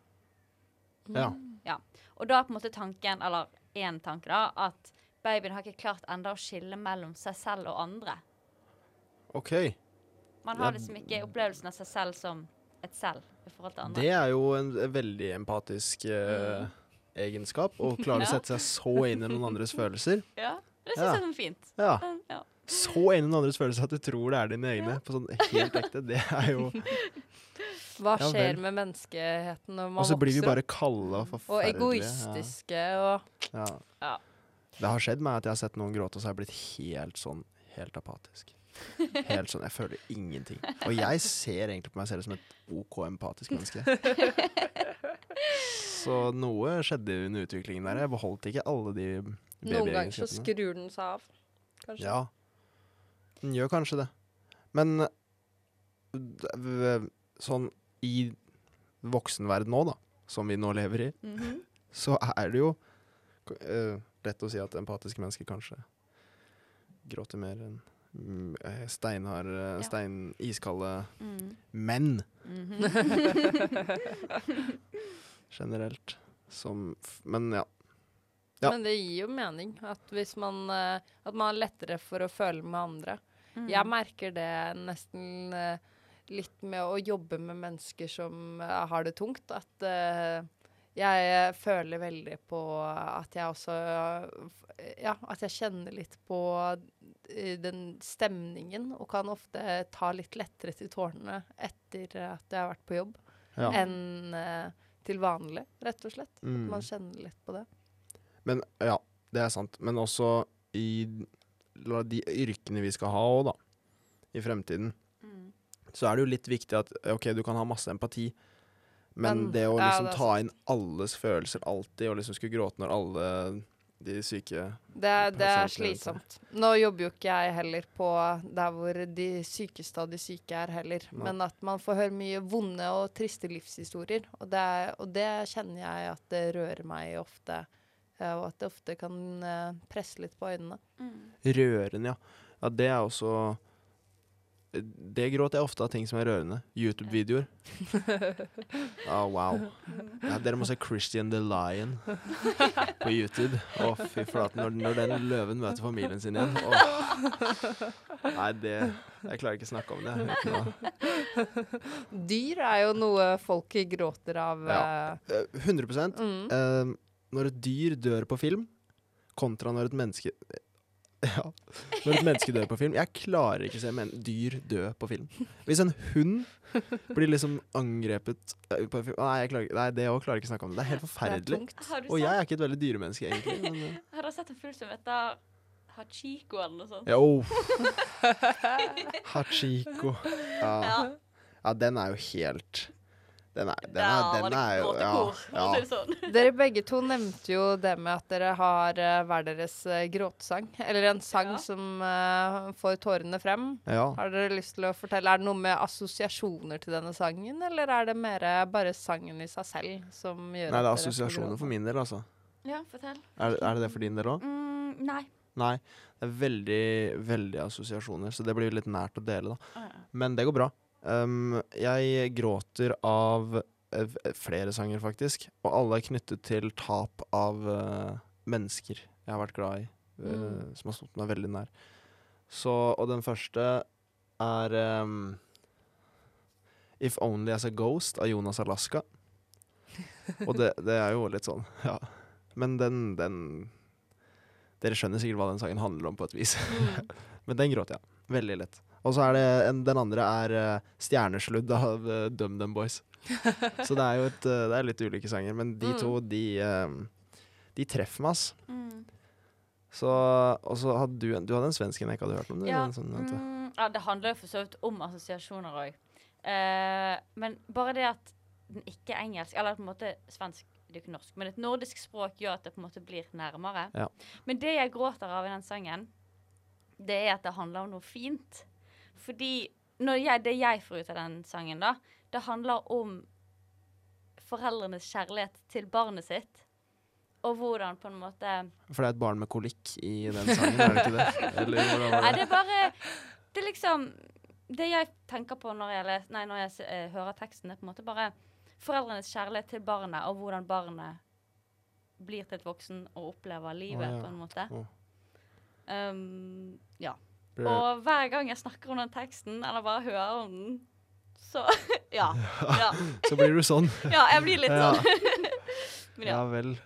Ja. Og da er på en måte tanken, eller én tanke, da, at babyen har ikke klart enda å skille mellom seg selv og andre. OK. Man har liksom ikke opplevelsen av seg selv som et selv i forhold til andre. Det er jo en veldig empatisk eh, egenskap. Å klare å sette seg så inn i noen andres følelser. Ja, det syns Ja. jeg er sånn fint. Ja. Mm, ja. Så inn i noen andres følelser at du tror det er dine egne. På sånn helt ekte. Det er jo Hva skjer ja, med menneskeheten når man Og så blir vi bare kalde og Og forferdelige. egoistiske og Ja. Ja. Ja. Det har skjedd meg at jeg har sett noen gråte, og så har jeg blitt helt sånn Helt apatisk. Helt sånn, Jeg føler ingenting. Og jeg ser egentlig på meg selv som et OK empatisk menneske. Så noe skjedde under utviklingen der. Jeg beholdt ikke alle de Noen ganger så skrur den seg av, kanskje. Ja. Den gjør kanskje det. Men Sånn i voksenverden nå, da, som vi nå lever i, Mhm. så er det jo uh, lett å si at empatiske mennesker kanskje gråter mer enn mm, eh, Ja. stein, iskalde Mm. menn Mhm. generelt. Som f- Men ja. Ja. Men det gir jo mening at hvis man eh, At man har lettere for å føle med andre. Mm. Jeg merker det nesten eh, litt med å jobbe med mennesker som eh, har det tungt. At eh, jeg føler veldig på at jeg også Ja, at jeg kjenner litt på eh, den stemningen, og kan ofte ta litt lettere til tårene etter at jeg har vært på jobb, ja. enn eh, til vanlig, rett og slett. Mm. Man kjenner litt på det. Men ja, det er sant. Men også i de yrkene vi skal ha òg, da, i fremtiden, Mm. så er det jo litt viktig at OK, du kan ha masse empati, men, Men- det å ja, liksom det er ta inn alles følelser alltid, og liksom skulle gråte når alle de syke Det, det er slitsomt. Nå jobber jo ikke jeg heller på der hvor de sykeste av de syke er heller. Nei. Men at man får høre mye vonde og triste livshistorier. Og det, og det kjenner jeg at det rører meg ofte. eh, Og at det ofte kan eh, presse litt på øynene. Mm. Rørende, ja. Ja, det er også Det gråter jeg ofte av ting som er rørende. YouTube-videoer. Oh, wow. Ja, dere må se Christian the Lion på YouTube. Å, fy flate. Når, når den løven møter familien sin igjen. Oh. Nei, det Jeg klarer ikke å snakke om det. Dyr er jo noe folk gråter av. Ja. eh, Eh, 100 mm. Eh, Når et dyr dør på film, kontra når et menneske Ja. Når et menneske dør på film Jeg klarer ikke å se men dyr dø på film. Hvis en hund blir liksom angrepet eh, på film Nei, klarer, nei det òg klarer jeg ikke å snakke om. Det er helt forferdelig. er Og jeg er ikke et veldig dyremenneske, egentlig. Men, eh, har du sett en fugl som heter Hachiko eller noe sånt? ja, oh. Hachiko. Ja. Ja. ja, den er jo helt Den er, den Der er, den er jo ja, ja. sånn. Dere begge to nevnte jo det med at dere har eh, hver deres eh, gråtesang. Eller en sang Ja. som uh, får tårene frem. ja. Har dere lyst til å fortelle, Er det noe med assosiasjoner til denne sangen, eller er det mer bare sangen i seg selv som gjør Nei, det er assosiasjoner for min del, altså. Ja, fortell. Er, er det det for din del òg? Mm, nei. Nei. Det er veldig, veldig assosiasjoner, så det blir litt nært å dele, da. Ah, ja. Men det går bra. Um, jeg gråter av eh, flere sanger, faktisk. Og alle er knyttet til tap av uh, mennesker jeg har vært glad i. uh, Mm. Som har stått meg veldig nær. Så, og den første er um, If Only As A Ghost av Jonas Alaska. Og det, det er jo litt sånn, ja. Men den, den Dere skjønner sikkert hva den sangen handler om, på et vis. Mm. Men den gråter jeg. Veldig lett. Og så er det en, den andre er uh, 'Stjernesludd' av uh, DumDum Boys. så det er jo et, eh, det er litt ulike sanger, men de Mm. to, de, eh, de treffer meg, ass. Mm. Så, og så hadde du du hadde en svensk en jeg ikke hadde hørt om. Det, Ja, sånn, mm, ja, det handler jo for så vidt om assosiasjoner òg. men bare det at den ikke er engelsk, eller på en måte svensk, det er ikke norsk, men et nordisk språk gjør at det på en måte blir nærmere. Ja. Men det jeg gråter av i den sangen, det er at det handler om noe fint. Fordi når jeg, det jeg får ut av den sangen, da, det handler om foreldrenes kjærlighet til barnet sitt. Og hvordan på en måte For det er et barn med kolikk i den sangen, er det ikke det? Eller hvordan Nei, var det det? er bare Det er liksom Det jeg tenker på når jeg, les, nei, når jeg eh, hører teksten, er på en måte bare foreldrenes kjærlighet til barnet, og hvordan barnet blir til et voksen og opplever livet, ja. på en måte. Oh. Um, ja. Og hver gang jeg snakker om den teksten, eller bare hører om den, så Ja. Ja, Så blir du sånn. ja jeg blir litt sånn. Men Ja ja. vel.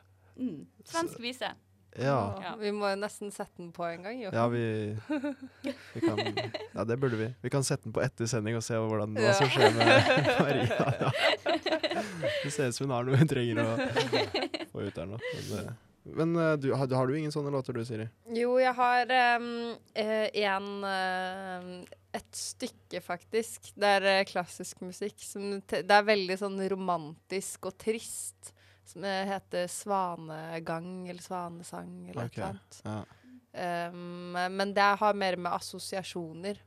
Mm. Svensk vise. Ja. Ja. Vi må nesten sette den på en gang, jo. Ja, vi, vi kan Ja, det burde vi. Vi kan sette den på etter sending og se hvordan, hva som skjer med Maria. Ja. Det ser ut som hun har noe hun trenger å få ut der nå. Men, eh, men eh, du, har, har du ingen sånne låter du, Siri? Jo, jeg har um, en eh, Et stykke, faktisk. Det er klassisk musikk. Det er veldig sånn romantisk og trist. Som heter 'Svanegang' eller 'Svanesang' eller okay. noe annet. Ja. Um, men det har mer med assosiasjoner.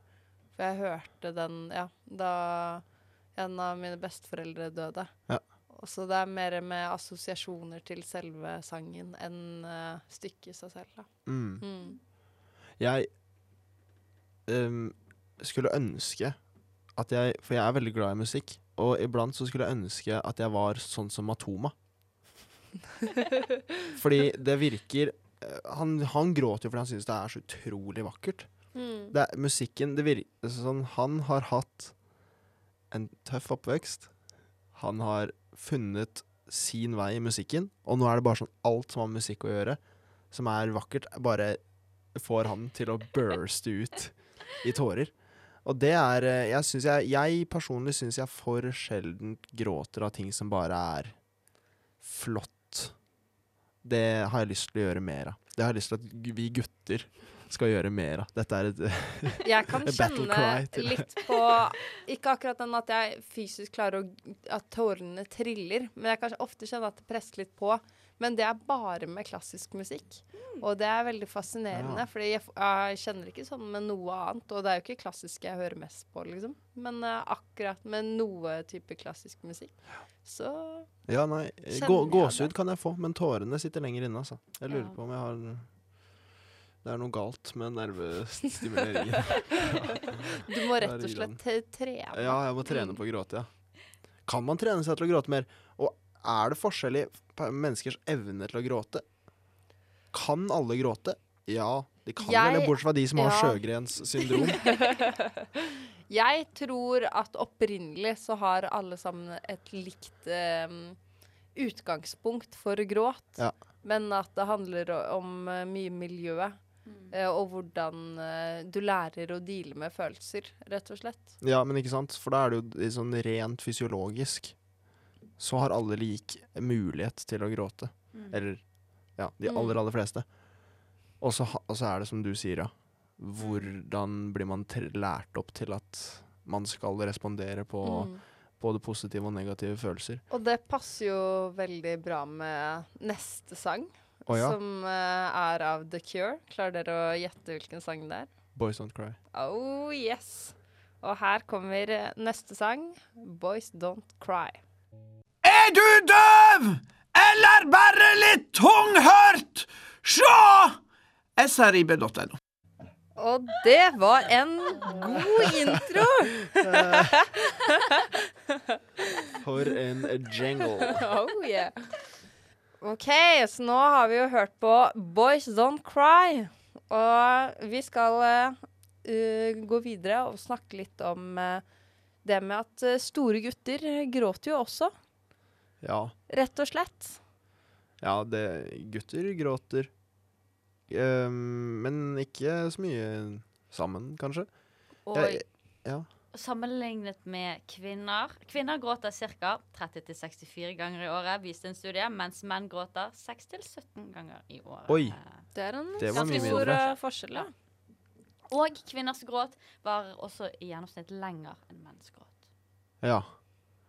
For jeg hørte den ja, da en av mine besteforeldre døde. Ja. Så det er mer med assosiasjoner til selve sangen enn uh, stykket i seg selv. Da. Mm. Mm. Jeg um, skulle ønske at jeg For jeg er veldig glad i musikk. Og iblant så skulle jeg ønske at jeg var sånn som Matoma. Fordi det virker eh, Han, han gråter jo fordi han syns det er så utrolig vakkert. Mm. Det er, musikken det virker sånn Han har hatt en tøff oppvekst. Han har funnet sin vei i musikken, og nå er det bare sånn alt som har med musikk å gjøre, som er vakkert, bare får han til å burste ut i tårer. Og det er eh, Jeg, synes jeg, jeg personlig syns jeg for sjelden gråter av ting som bare er flott. Det har jeg lyst til å gjøre mer av. Det har jeg lyst til at vi gutter skal gjøre mer av. Dette er et Jeg kan kjenne litt på Ikke akkurat den at jeg fysisk klarer å At tårene triller, men jeg kan ofte kjenne at det presser litt på. Men det er bare med klassisk musikk. Og det er veldig fascinerende, Ja. fordi jeg, jeg kjenner ikke sånn med noe annet. Og det er jo ikke klassisk jeg hører mest på, liksom. Men uh, akkurat med noe type klassisk musikk, så Ja, nei. Gå, gåsehud kan jeg få, men tårene sitter lenger inne, altså. Jeg lurer Ja. på om jeg har Det er noe galt med nervestimuleringen. Du må rett og slett trene. ja, jeg må trene på å gråte, ja. Kan man trene seg til å gråte mer? Og er det forskjell i menneskers evne til å gråte? Kan alle gråte? Ja, de kan Jeg- vel det, bortsett fra de som har ja. Sjøgrens syndrom. Jeg tror at opprinnelig så har alle sammen et likt um, utgangspunkt for gråt. Ja. Men at det handler om eh, mye miljø, Mm. eh, og hvordan eh, du lærer å deale med følelser, rett og slett. Ja, men ikke sant? For da er det jo sånn rent fysiologisk. Så har alle lik mulighet til å gråte. Mm. Eller ja, de Mm. aller, aller fleste. Og så, og så er det som du sier, ja. Hvordan blir man lært opp til at man skal respondere på Mm. både positive og negative følelser? Og det passer jo veldig bra med neste sang, Å ja. som eh, er av The Cure. Klarer dere å gjette hvilken sang det er? Boys Don't Cry. Oh yes. Og her kommer eh, neste sang, 'Boys Don't Cry'. Er du døv? Eller bare litt tunghørt? Se! srib.no. Og det var en god intro! For en jingle. oh yeah. OK, så nå har vi jo hørt på 'Boys Don't Cry'. Og vi skal uh, gå videre og snakke litt om uh, det med at eh, store gutter gråter jo også, Ja. rett og slett. ja, det Gutter gråter. Um, men ikke så mye sammen, kanskje. Og Jeg, ja. Sammenlignet med kvinner Kvinner gråter ca. 30-64 ganger i året, viste en studie, mens menn gråter 6-17 ganger i året. Oi. Det er en Det mye stor eh, forskjell, ja. Og kvinners gråt var også i gjennomsnitt lenger enn menns gråt. Ja.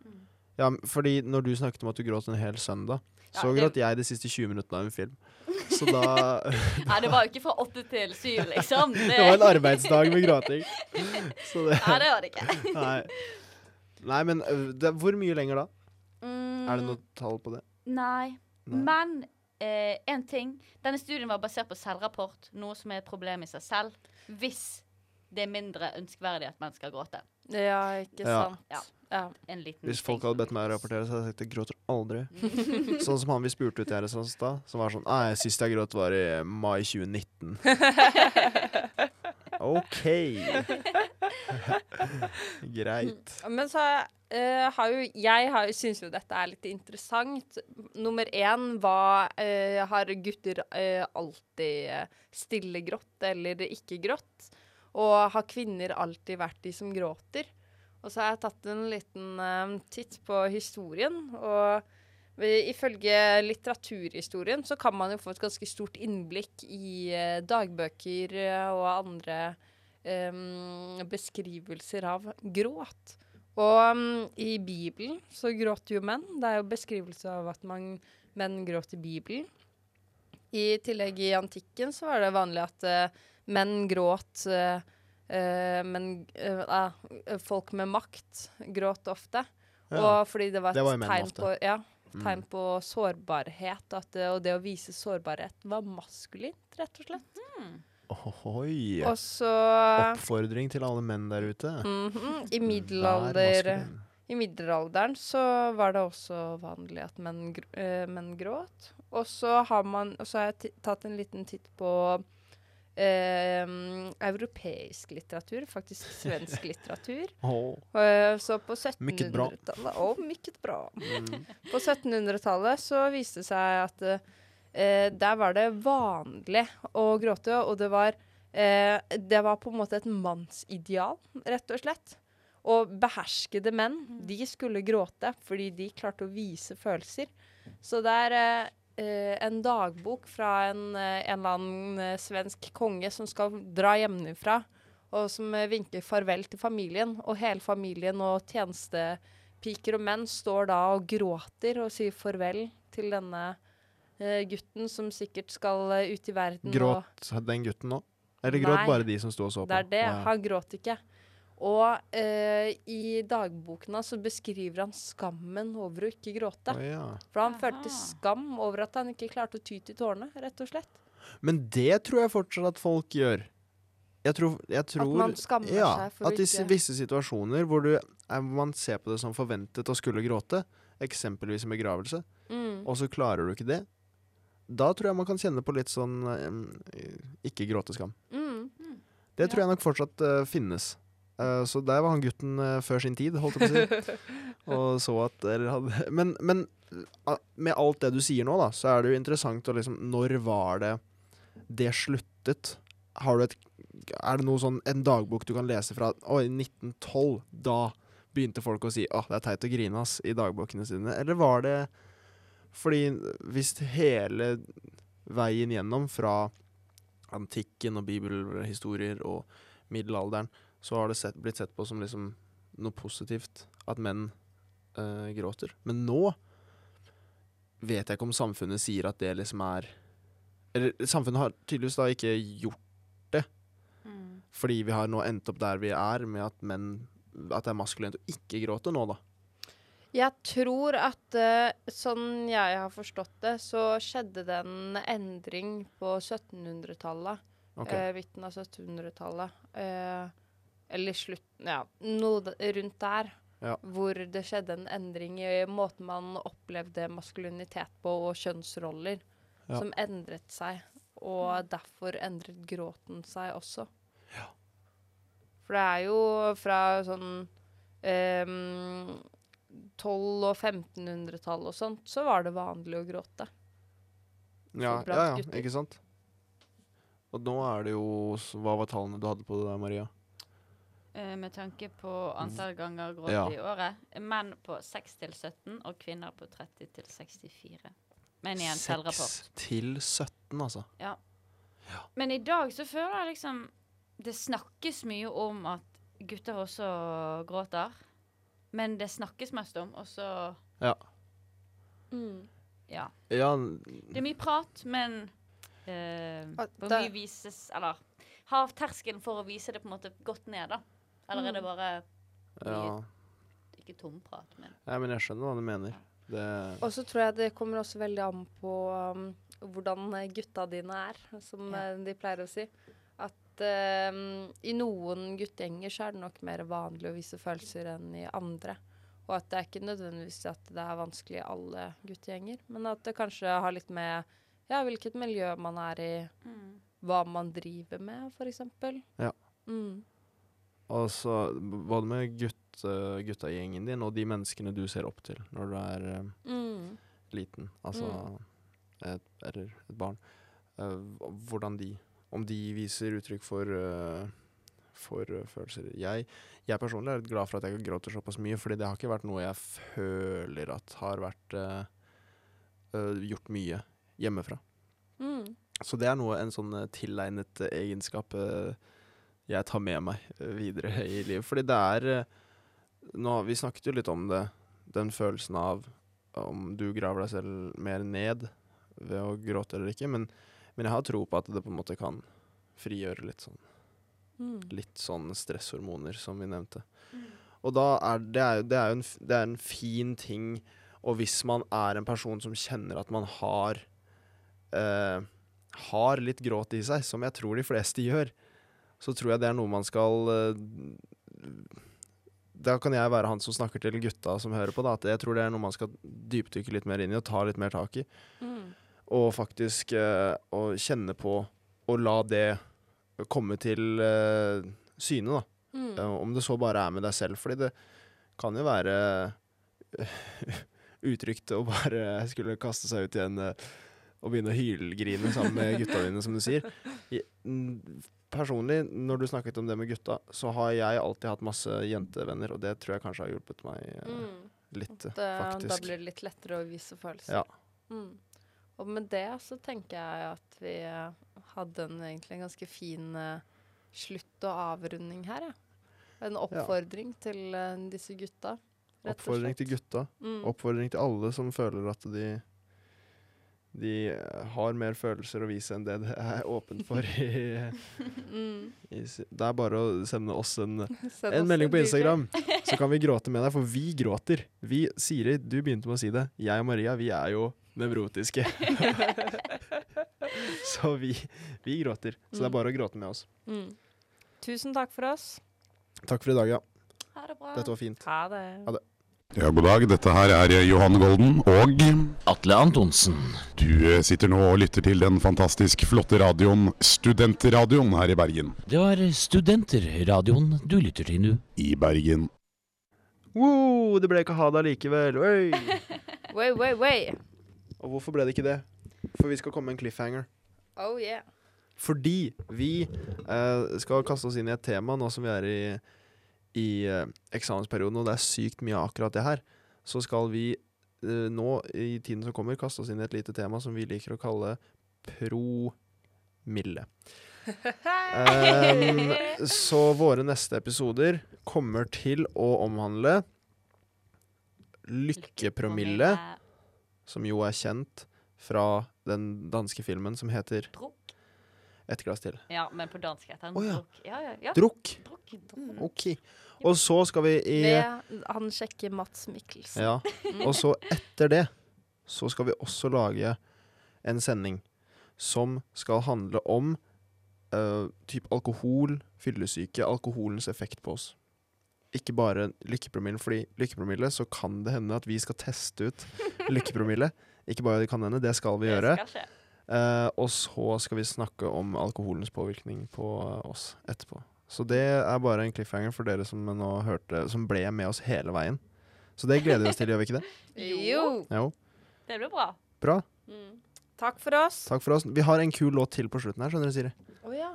Mm. ja, fordi når du snakket om at du gråt en hel søndag, Ja, så det- gråt jeg de siste 20 minuttene av en film. Så da Nei, det var jo ikke fra åtte til syv, liksom. Det var en arbeidsdag med gråting. Så det Nei, det var det ikke. Nei. Nei, men det, hvor mye lenger da? Mm, Er det noe tall på det? Nei. Nei. Men eh, en ting Denne studien var basert på selvrapport, noe som er et problem i seg selv. Hvis det er mindre ønskverdig at mennesker skal gråte. Ja, ikke sant. Ja. Ja. En liten Hvis folk hadde bedt meg å rapportere, så hadde jeg sagt jeg gråter aldri. sånn som han vi spurte ut i RSA i stad, som var sånn Nei, sist jeg gråt var i mai 2019. OK. Greit. Men så uh, har jo jeg har, syns jo dette er litt interessant. Nummer én hva uh, Har gutter uh, alltid eh, stille grått eller ikke grått? Og har kvinner alltid vært de som gråter? Og så har jeg tatt en liten eh, titt på historien. Og ifølge litteraturhistorien så kan man jo få et ganske stort innblikk i uh, dagbøker eh, og andre um, beskrivelser av gråt. Og um, i Bibelen så gråter jo menn. Det er jo beskrivelse av at man, menn gråt i Bibelen. I tillegg i antikken så var det vanlig at uh, menn gråt uh, men eh, eh, folk med makt gråt ofte. Ja. Og fordi det var et Det var tegn på ja, Mm. på sårbarhet. At det, og det å vise sårbarhet var maskulint, rett og slett. Ohoi. Og så Oppfordring til alle menn der ute. Mhm, I middelalder. I middelalderen så var det også vanlig at menn, gr eh, menn gråt. Og så har man Og så har jeg tatt en liten titt på eh, europeisk litteratur, faktisk svensk litteratur. Åh. Eh, så på Mykket bra. 1700-tallet oh. Mm. På 1700-tallet så viste det seg at eh, der var det vanlig å gråte, og det var eh, Det var på en måte et mannsideal, rett og slett. Og beherskede menn, de skulle gråte fordi de klarte å vise følelser. Så det er eh, eh, en dagbok fra en, eh, en eller annen eh, svensk konge som skal dra hjemmefra, og som eh, vinker farvel til familien. Og hele familien og tjenestepiker og menn står da og gråter og sier farvel til denne uh, gutten som sikkert skal eh, ut i verden. Gråt den gutten nå? Eller gråt Nei, bare de som sto og så på? det er det. Ja. Han gråt ikke. Og eh, i dagbokene så beskriver han skammen over å ikke gråte. Oh, ja. For han Aha. følte skam over at han ikke klarte å ty til tårene, rett og slett. Men det tror jeg fortsatt at folk gjør. Jeg tror, jeg tror man skammer ja, seg for å At i visse situasjoner hvor du, eh, man ser på det som forventet å skulle gråte, eksempelvis en begravelse, Mm. og så klarer du ikke det, da tror jeg man kan kjenne på litt sånn eh, ikke-gråteskam. Mm. Det tror jeg nok fortsatt uh, finnes. Eh, så der var han gutten uh, før sin tid, holdt jeg på å si. og så at dere hadde Men, men uh, med alt det du sier nå, da, så er det jo interessant å liksom Når var det det sluttet? Har du et Er det noe sånn en dagbok du kan lese fra I 1912. Da begynte folk å si Å, det er teit å grine, ass, i dagbøkene sine. Eller var det Fordi hvis hele veien gjennom fra antikken og bibelhistorier og middelalderen, så har det sett, blitt sett på som liksom noe positivt at menn eh, gråter. Men nå vet jeg ikke om samfunnet sier at det liksom er Eller samfunnet har tydeligvis da ikke gjort det, Mm. fordi vi har nå endt opp der vi er, med at menn At det er maskulint å ikke gråte nå, da. Jeg tror at eh, sånn jeg har forstått det, så skjedde det en endring på 1700-tallet. Okay. Eh, midten av 1700-tallet. Eh, eller slutten Ja, noe rundt der. Ja. Hvor det skjedde en endring i måten man opplevde maskulinitet på, og kjønnsroller, Ja. som endret seg. Og derfor endret gråten seg også. For det er jo fra sånn um, 1200- og 1500-tallet og sånt, så var det vanlig å gråte. Ja, ja, ja, ikke sant? Og nå er det jo Hva var tallene du hadde på det der, Maria? Eh, med tanke på antall ganger gråt Ja. i året. Menn på 6 til 17 og kvinner på 30 til 64. Men igjen, en selvrapport. 6 til 17, altså. Ja. Men i dag så føler jeg liksom Det snakkes mye om at gutter også gråter. Men det snakkes mest om, og så Ja. Mm. Ja. Ja, Det er mye prat, men uh, hvor mye vises Eller har terskelen for å vise det på en måte gått ned, da? Eller er det bare ja. ikke tomprat, men Nei, men jeg skjønner hva du mener. Det Og så tror jeg det kommer også veldig an på um, hvordan eh, gutta dine er, som Ja. eh, de pleier å si. At um, i noen guttegjenger så er det nok mer vanlig å vise følelser enn i andre. Og at det er ikke nødvendigvis at det er vanskelig i alle guttegjenger, men at det kanskje har litt med ja, hvilket miljø man er i, hva man driver med, f.eks. Ja. Mm. Og så både med gutt, uh, din og de menneskene du ser opp til når du er eh, Mm. liten, altså et, eller et barn. uh, hvordan de Om de viser uttrykk for uh, for uh, følelser. Jeg, jeg personlig er glad for at jeg gråter såpass mye, fordi det har ikke vært noe jeg føler at har vært eh, eh, gjort mye hjemmefra. Mm. Så det er noe, en sånn eh, tilegnet eh, egenskap eh, jeg tar med meg eh, videre i livet. Fordi det er eh, nå, Vi snakket jo litt om det, den følelsen av om du graver deg selv mer ned ved å gråte eller ikke. Men, men jeg har tro på at det på en måte kan frigjøre litt sånn Mm. Litt sånn stresshormoner, som vi nevnte. Og da er det, er, det, er jo en, det er en fin ting, og hvis man er en person som kjenner at man har eh, har litt gråt i seg, som jeg tror de fleste gjør, så tror jeg det er noe man skal eh, Da kan jeg være han som snakker til gutta som hører på, da, at jeg tror det er noe man skal dypdykke litt mer inn i og ta litt mer tak i. Mm. Og faktisk eh, å kjenne på og la det komme til eh, syne, da. Mm. Eh, om det så bare er med deg selv, fordi det kan jo være utrygt å bare skulle kaste seg ut i en og begynne å hylgrine sammen med gutta dine, som du sier. Personlig, når du snakket om det med gutta, så har jeg alltid hatt masse jentevenner, og det tror jeg kanskje har hjulpet meg eh, Mm. litt, eh, faktisk. da blir det litt lettere å vise følelser. Ja. Mm. Og med det så tenker jeg at vi eh, hadde en egentlig en ganske fin slutt og avrunding her, ja. En oppfordring til eh, disse gutta. rett Oppfordring til gutta. Mm. Oppfordring til alle som føler at de de eh, har mer følelser å vise enn det det er åpent for. I, Mm. i, det er bare å sende oss en, Send en melding på. Instagram, så kan vi gråte med deg, for vi gråter. Vi, Siri, du begynte med å si det. Jeg og Maria, vi er jo nevrotiske. så vi, vi gråter. Så det er Mm. bare å gråte med oss. Mm. Tusen takk for oss. Takk for i dag, ja. Ha det bra. Dette var fint. Ha det. Ha det. Ja, god dag. Dette her er Johan Golden og Atle Antonsen. Du eh, sitter nå og lytter til den fantastisk flotte radioen Studentradioen her i Bergen. Det var Studenterradioen du lytter til nå. I Bergen. Wow, det ble ikke ha det allikevel. Oi. Way, way, way. Og hvorfor ble det ikke det? For vi skal komme med en cliffhanger. Oh yeah. Fordi vi eh, skal kaste oss inn i et tema nå som vi er i, i eh, eksamensperioden, og det er sykt mye av akkurat det her. Så skal vi eh, nå i tiden som kommer kaste oss inn i et lite tema som vi liker å kalle promille. Um, så våre neste episoder kommer til å omhandle lykkepromille, som jo er kjent fra den danske filmen som heter Drukk. Et glass til. Ja, men på dansk heter den oh, ja. drukk. Ja, ja. Drukk. Drukk. Mm. OK. Og så skal vi i Ved han sjekker Mats Mikkelsen. Ja. Og så etter det så skal vi også lage en sending som skal handle om uh, typ alkohol, fyllesyke, alkoholens effekt på oss. Ikke bare lykkepromille, fordi lykkepromille så kan det hende at vi skal teste ut lykkepromille. Ikke bare det kan hende, det skal vi gjøre. skal. Eh, og så skal vi snakke om alkoholens påvirkning på eh, oss etterpå. Så det er bare en cliffhanger for dere som nå hørte Som ble med oss hele veien. Så det gleder vi oss til, gjør vi ikke det? Jo. Jo. Det blir bra. Bra. Mm. Takk for oss. Takk for oss. Vi har en kul låt til på slutten her, skjønner du, Siri. Å ja.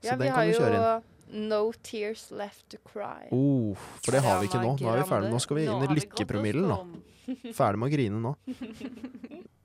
Så Ja, den kan har vi jo inn. No Tears Left To Cry. Oh, for det har vi ikke nå. Nå er vi ferdig. Nå skal vi inn i lykkepromillen nå. Ferdig med å grine nå.